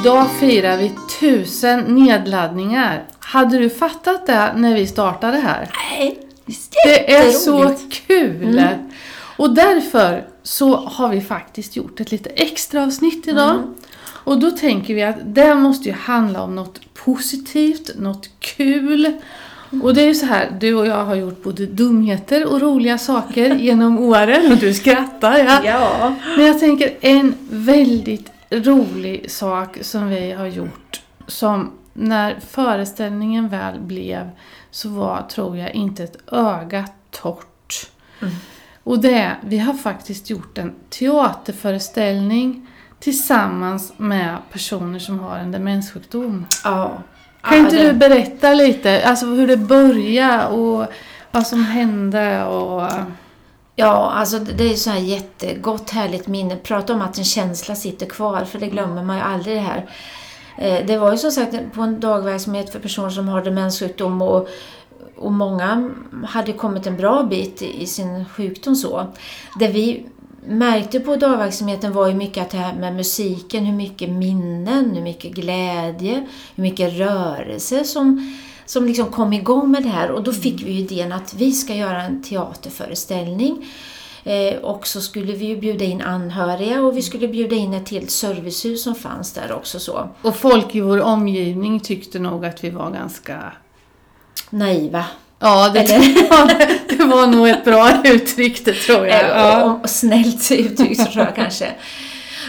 Idag firar vi tusen nedladdningar. Hade du fattat det när vi startade här? Nej, Det är så kul! Mm. Och därför så har vi faktiskt gjort ett lite extra avsnitt idag. Mm. Och då tänker vi att det måste ju handla om något positivt, något kul. Och det är ju så här, du och jag har gjort både dumheter och roliga saker genom åren. Och du skrattar, ja. Ja. Men jag tänker en väldigt rolig sak som vi har gjort som när föreställningen väl blev så var, tror jag, inte ett öga torrt. Mm. Och det är, vi har faktiskt gjort en teaterföreställning tillsammans med personer som har en demenssjukdom. ja. Kan Ja, inte det- du berätta lite, alltså hur det började och vad som hände och... Ja, alltså det är ju så här jättegott, härligt minne. Prata om att en känsla sitter kvar, för det glömmer man ju aldrig det här. Eh, Det var ju som sagt på en dagverksamhet för personer som har demenssjukdom och, och många hade kommit en bra bit i i sin sjukdom så. Det vi märkte på dagverksamheten var ju mycket att det här med musiken, hur mycket minnen, hur mycket glädje, hur mycket rörelse som, som liksom kom igång med det här. Och då fick vi idén att vi ska göra en teaterföreställning. Eh, och så skulle vi ju bjuda in anhöriga och vi skulle bjuda in ett helt servicehus som fanns där också så. Och folk i vår omgivning tyckte nog att vi var ganska... Naiva. Ja, det, Eller? det var nog ett bra uttryck det tror jag. Eh, Ja. och, och snällt uttryckt så tror jag kanske.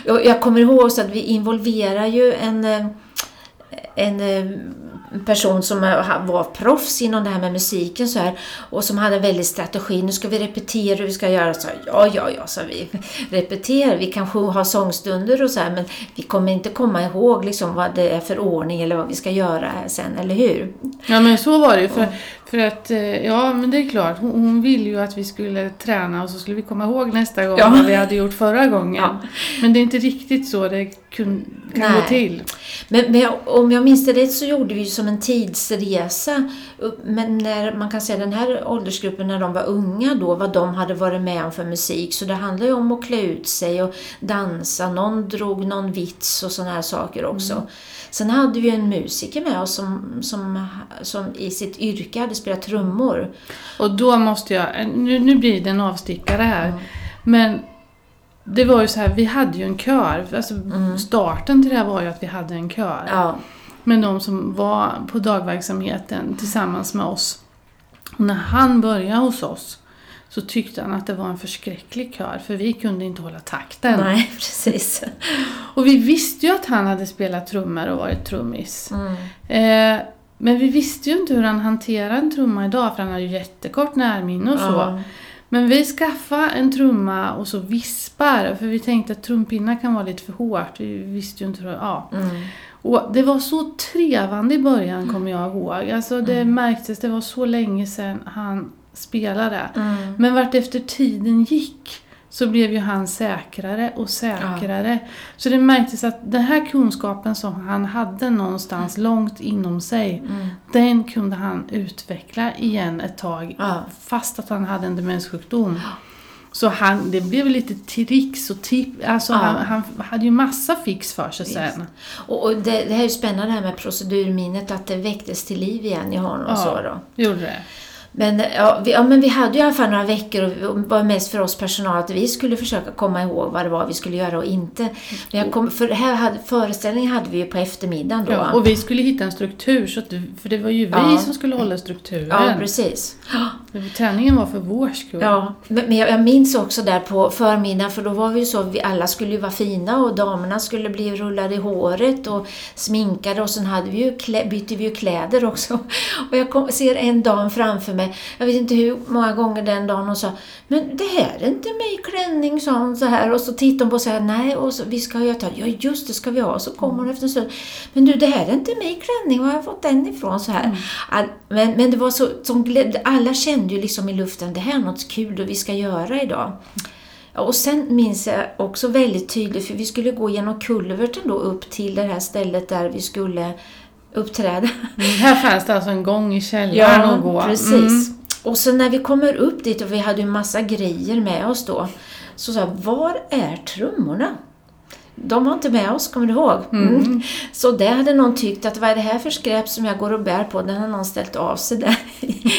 Jag kommer ihåg så att vi involverar ju en, eh, en eh, person som var proffs inom det här med musiken så här, och som hade en väldig strategi. Nu ska vi repetera hur vi ska göra. Så här, ja, ja, ja, sa vi. Repetera. Vi kanske har sångstunder och så här, men vi kommer inte komma ihåg liksom vad det är för ordning eller vad vi ska göra sen, eller hur? ja, men så var det ju. För, för att, eh, ja men det är klart, hon, hon ville ju att vi skulle träna och så skulle vi komma ihåg nästa gång Ja. vad vi hade gjort förra gången. Ja. Men det är inte riktigt så det kun, kan gå Nej. till. Men, men jag- om jag minns det rätt så gjorde vi som en tidsresa. Men när man kan säga den här åldersgruppen när de var unga då, vad de hade varit med om för musik. Så det handlar ju om att klä ut sig och dansa. Någon drog någon vits och sådana här saker också. Sen hade vi en musiker med oss som, som, som i sitt yrke hade spelat trummor. Och då måste jag, nu, nu blir det en avstickare här. Men det var ju så här, vi hade ju en kör. Alltså starten till det här var ju att vi hade en kör. Ja, med de som var på dagverksamheten tillsammans med oss. Och när han började hos oss så tyckte han att det var en förskräcklig kör för vi kunde inte hålla takten. nej precis. Och vi visste ju att han hade spelat trummor och varit trummis. Mm. Eh, men vi visste ju inte hur han hanterar en trumma idag för han har ju jättekort närminne och så. Ja. Men vi skaffade en trumma och så vispar för vi tänkte att trumpinnar kan vara lite för hårt. Vi visste ju inte hur, ja. Mm. Och det var så trevande i början kommer jag ihåg. Alltså det märktes, det var så länge sedan han spelade. Mm. Men vart efter tiden gick så blev ju han säkrare och säkrare. Så det märktes att den här kunskapen som han hade någonstans långt inom sig, Mm. den kunde han utveckla igen ett tag. Ja. Fast att han hade en demenssjukdom. Så han, det blev lite tricks och tips. Alltså Ja. han, han hade ju massa fix för sig sen. Och, och det, det här är ju spännande det här med procedurminnet, att det väcktes till liv igen i honom. Ja. Så då. Gjorde det. Men, ja, vi, ja, men vi hade ju i alla fall några veckor och det var mest för oss personal att vi skulle försöka komma ihåg vad det var vi skulle göra och inte. Men jag kom, för här hade, föreställningen hade vi ju på eftermiddagen då. Ja, och vi skulle hitta en struktur, så att, för det var ju vi Ja. som skulle hålla strukturen. ja precis. Träningen var för vår skull. Ja, men jag, jag minns också där på förmiddagen, för då var vi ju så, vi alla skulle ju vara fina och damerna skulle bli rullade i håret och sminkade och sen hade vi ju klä, bytte vi ju kläder också. Och jag kom, ser en dam framför mig, jag vet inte hur många gånger den dagen hon sa Men det här är inte mig klänning, sa hon så här. Och så tittade hon på och sa nej, och så, vi ska ju ta, ja just det ska vi ha. Så kommer hon efter en stund, men du det här är inte mig klänning, var har jag fått den ifrån? Så här. All, men, men det var så, som, alla kände ju liksom i luften, det här är något kul och vi ska göra idag. Och sen minns jag också väldigt tydligt, för vi skulle gå genom kulverten då upp till det här stället där vi skulle uppträda. Mm, här fanns det alltså en gång i källaren att gå. precis. Mm. Och sen när vi kommer upp dit och vi hade ju massa grejer med oss då, så sa jag, var är trummorna? De var inte med oss, kommer du ihåg? Mm. Så det hade någon tyckt att vad är det här för skräp som jag går och bär på? Den har någon ställt av sig där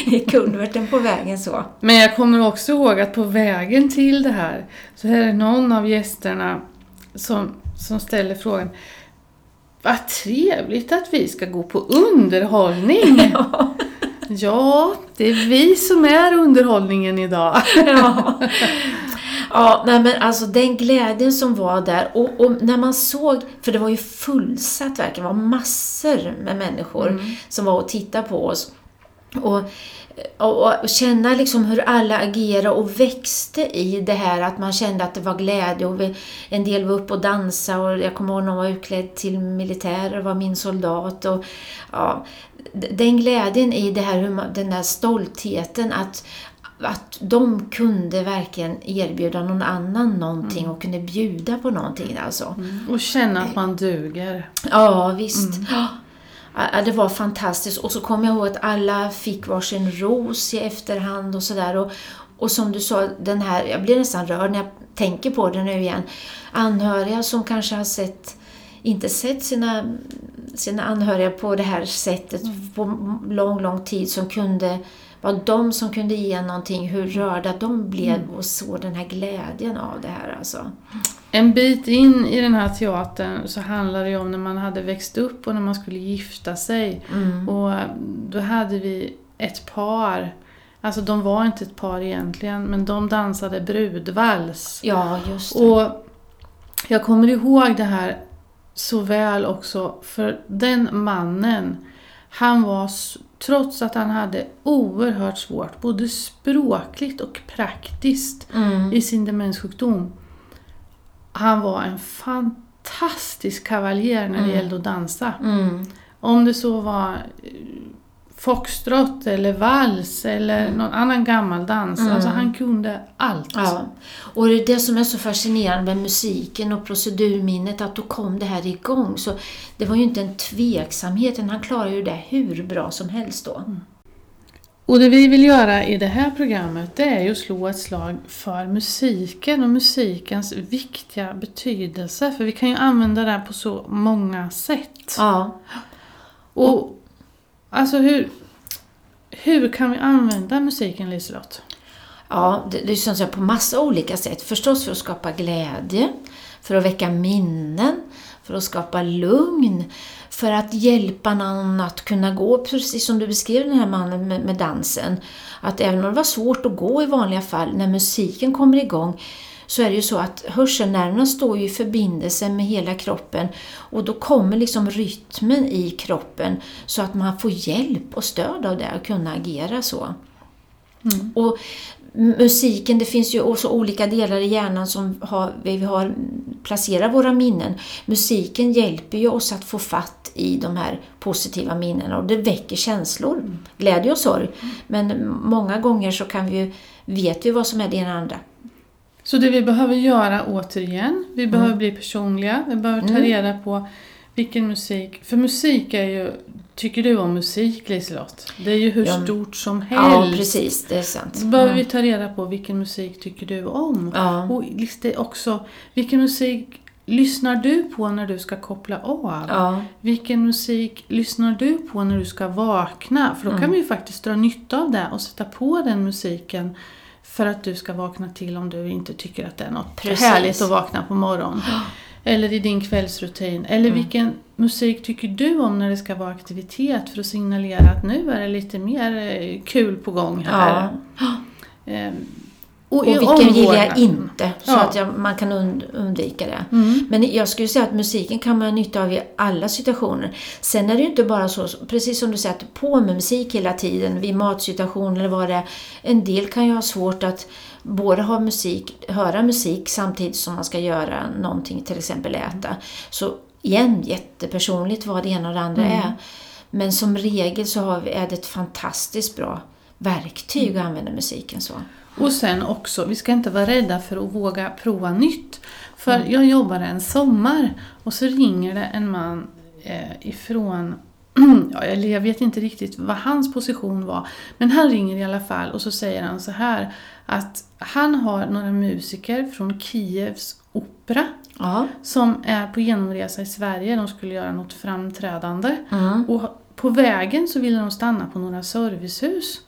i kulverten på vägen så. Men jag kommer också ihåg att på vägen till det här så är det någon av gästerna som, som ställer frågan Vad trevligt att vi ska gå på underhållning! Ja. Ja, det är vi som är underhållningen idag. Ja. Ja, nej men alltså den glädjen som var där och, och när man såg, för det var ju fullsatt verkligen, det var massor med människor som var och tittade på oss. Och, och, och känna liksom hur alla agerade och växte i det här att man kände att det var glädje och vi, en del var uppe och dansade och jag kommer ihåg någon var utklädd till militär och var min soldat och ja, den glädjen i det här, den där stoltheten att, att de kunde verkligen erbjuda någon annan någonting och kunde bjuda på någonting alltså. Och känna att man duger. Ja, visst. Ja, Ja, det var fantastiskt. Och så kom jag ihåg att alla fick varsin ros i efterhand och sådär. Och, och som du sa, den här, jag blir nästan rörd när jag tänker på det nu igen. Anhöriga som kanske har sett, inte sett sina, sina anhöriga på det här sättet på lång, lång tid som kunde var de som kunde ge någonting, hur rörda de blev och såg den här glädjen av det här alltså. En bit in i den här teatern så handlade det om när man hade växt upp och när man skulle gifta sig. Mm. Och då hade vi ett par, alltså de var inte ett par egentligen, men de dansade brudvals. Ja, just det. Och jag kommer ihåg det här så väl också, för den mannen, han var, trots att han hade oerhört svårt, både språkligt och praktiskt, Mm. i sin demenssjukdom. Han var en fantastisk kavaljer när det Mm. gällde att dansa. Mm. Om det så var eh, foxtrot eller vals eller någon annan gammal dans. Mm. Alltså han kunde allt. Ja, och det är det som är så fascinerande med musiken och procedurminnet, att då kom det här igång. Så det var ju inte en tveksamhet, utan han klarade ju det hur bra som helst då. Och det vi vill göra i det här programmet det är ju att slå ett slag för musiken och musikens viktiga betydelse. För vi kan ju använda den på så många sätt. Ja, Och alltså hur, hur kan vi använda musiken Liselott? ja det, det är jag på massa olika sätt. Förstås för att skapa glädje, för att väcka minnen, för att skapa lugn, för att hjälpa någon att kunna gå, precis som du beskrev den här mannen med, med dansen. Att även om det var svårt att gå i vanliga fall, när musiken kommer igång så är det ju så att hörselnerverna står ju i förbindelse med hela kroppen och då kommer liksom rytmen i kroppen så att man får hjälp och stöd av det och kunna agera så. Och musiken, det finns ju också olika delar i hjärnan som har, vi har placerat våra minnen. Musiken hjälper ju oss att få fatt i de här positiva minnena och det väcker känslor, glädje och sorg. Men många gånger så kan vi ju, vet vi vad som är det ena och andra. Så det vi behöver göra återigen, vi behöver bli personliga, vi behöver ta Mm. reda på vilken musik, för musik är ju, tycker du om musik Liselott? Det är ju hur Ja. stort som Ja, helst. precis, det är sant. Så behöver Mm. vi ta reda på vilken musik tycker du om? Ja. Och också, vilken musik lyssnar du på när du ska koppla av? Ja, Vilken musik lyssnar du på när du ska vakna? För då Mm. kan vi ju faktiskt dra nytta av det och sätta på den musiken för att du ska vakna till om du inte tycker att det är något Precis. härligt att vakna på morgonen. Eller i din kvällsrutin. Eller Mm. vilken musik tycker du om när det ska vara aktivitet för att signalera att nu är det lite mer eh, kul på gång här. ja. Och i vilken gillar jag inte, så Ja. att jag, man kan und, undvika det. Mm. Men jag skulle säga att musiken kan man ha nytta av i alla situationer. Sen är det ju inte bara så, precis som du säger, att på med musik hela tiden vid matsituationer eller vad det är. En del kan ju ha svårt att både ha musik, höra musik samtidigt som man ska göra någonting, till exempel äta. Så igen, jättepersonligt vad det ena och det andra Mm. är. Men som regel så har vi, är det ett fantastiskt bra verktyg att använda musiken så. Och sen också, vi ska inte vara rädda för att våga prova nytt. För Mm. jag jobbade en sommar och så ringer det en man eh, ifrån, ja, eller jag vet inte riktigt vad hans position var, men han ringer i alla fall och så säger han så här att han har några musiker från Kievs opera Ja. som är på genomresa i Sverige. De skulle göra något framträdande. Mm. Och på vägen så ville de stanna på några servicehus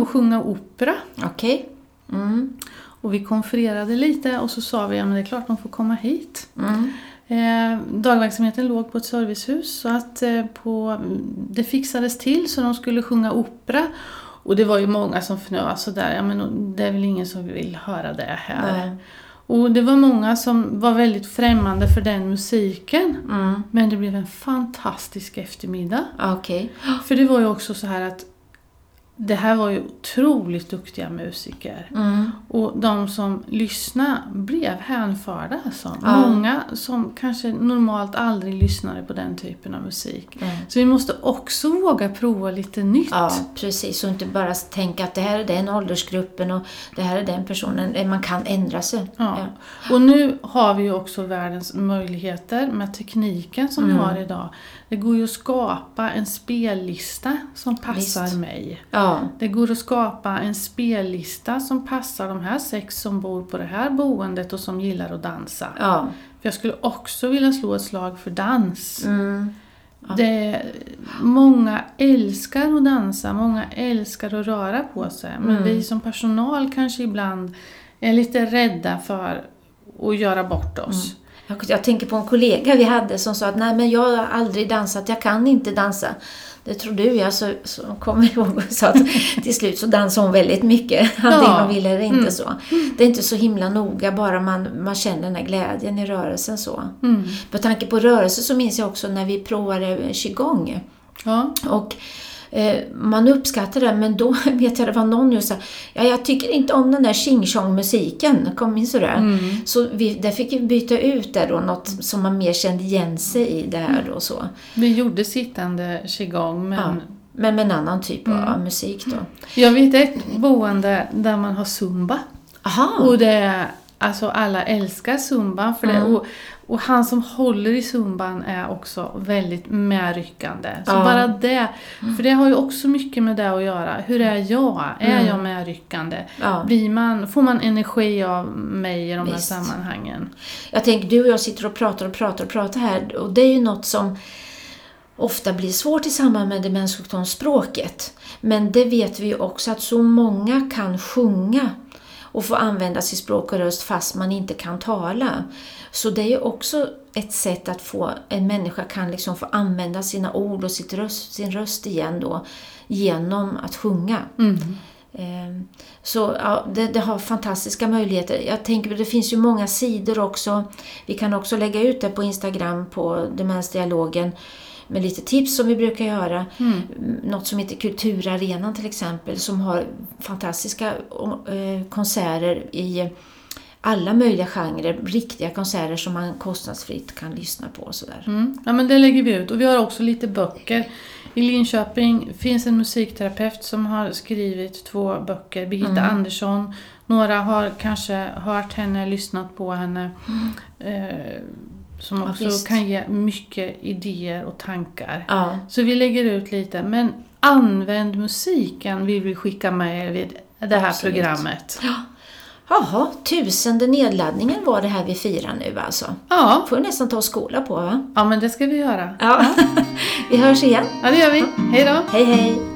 och sjunga opera. Okej. Mm. Och vi konfererade lite och så sa vi att ja, det är klart de får komma hit. Mm. Eh, dagverksamheten låg på ett servicehus så att eh, på, det fixades till så de skulle sjunga opera. Och det var ju många som fnös sådär, ja men det är väl ingen som vill höra det här. Nej. Och det var många som var väldigt främmande för den musiken. Mm. Men det blev en fantastisk eftermiddag. Okej. För det var ju också så här att det här var ju otroligt duktiga musiker. Mm. Och de som lyssnade blev hänförda alltså. Ja. Många som kanske normalt aldrig lyssnade på den typen av musik. Mm. Så vi måste också våga prova lite nytt. Ja, precis. Och inte bara tänka att det här är den åldersgruppen och det här är den personen. Eh, Man kan ändra sig. Ja. Och nu har vi ju också världens möjligheter med tekniken som Mm. vi har idag. Det går ju att skapa en spellista som passar Visst. mig. Ja. Det går att skapa en spellista som passar de här sex som bor på det här boendet och som gillar att dansa. Ja. För jag skulle också vilja slå ett slag för dans. Mm. Ja. Det, många älskar att dansa, många älskar att röra på sig. Men Mm. vi som personal kanske ibland är lite rädda för att göra bort oss. Jag, jag tänker på en kollega vi hade som sa att nej men jag har aldrig dansat, jag kan inte dansa. Det tror du ja, så, så kommer jag ihåg och sa att till slut så dansade hon väldigt mycket. Antingen Ja. hon ville eller inte Mm. så. Det är inte så himla noga, bara man, man känner den här glädjen i rörelsen så. Mm. Med tanke på rörelse så minns jag också när vi provade qigong. Ja. Och man uppskattar det, men då vet jag det var någon som sa ja, jag tycker inte om den där ching chong musiken Kom minns du det? Mm. Så vi, där fick vi byta ut det då, något som man mer kände igen sig i det här då så. Vi gjorde sittande qigong men Ja. Men med en annan typ av musik då. jag vet ett boende där man har zumba. Aha! Och det alltså alla älskar zumba för det. Mm. Och, och han som håller i zumban är också väldigt medryckande. Så Ja. bara det, för det har ju också mycket med det att göra. Hur är jag? Är Mm. jag medryckande? Ja. Blir man, får man energi av mig i de här Visst. sammanhangen? Jag tänker, du och jag sitter och pratar och pratar och pratar här och det är ju något som ofta blir svårt i samband med demenssjukdomsspråket. Men det vet vi ju också att så många kan sjunga och få använda sitt språk och röst fast man inte kan tala. Så det är ju också ett sätt att få en människa kan liksom få använda sina ord och sitt röst, sin röst igen då genom att sjunga. Mm. Ehm, Så ja, det, det har fantastiska möjligheter. Jag tänker det finns ju många sidor också. Vi kan också lägga ut det på Instagram på Demensdialogen med lite tips som vi brukar göra. Mm. Något som heter Kulturarenan till exempel som har fantastiska eh, konserter i alla möjliga genrer. Riktiga konserter som man kostnadsfritt kan lyssna på och sådär. Mm. Ja men det lägger vi ut. Och vi har också lite böcker. I Linköping finns en musikterapeut som har skrivit två böcker. Birgitta Mm. Andersson. Några har kanske hört henne, lyssnat på henne. Eh, som. Ja, också visst. kan ge mycket idéer och tankar. Ja, Så vi lägger ut lite. Men använd musiken vill vi skicka med er vid det här Absolut. programmet. Jaha, tusende nedladdningen var det här vi firar nu alltså. Ja, Får vi nästan ta och skola på va? ja men det ska vi göra. Ja. vi hörs igen. Ja det gör vi. Hej då! Hej hej!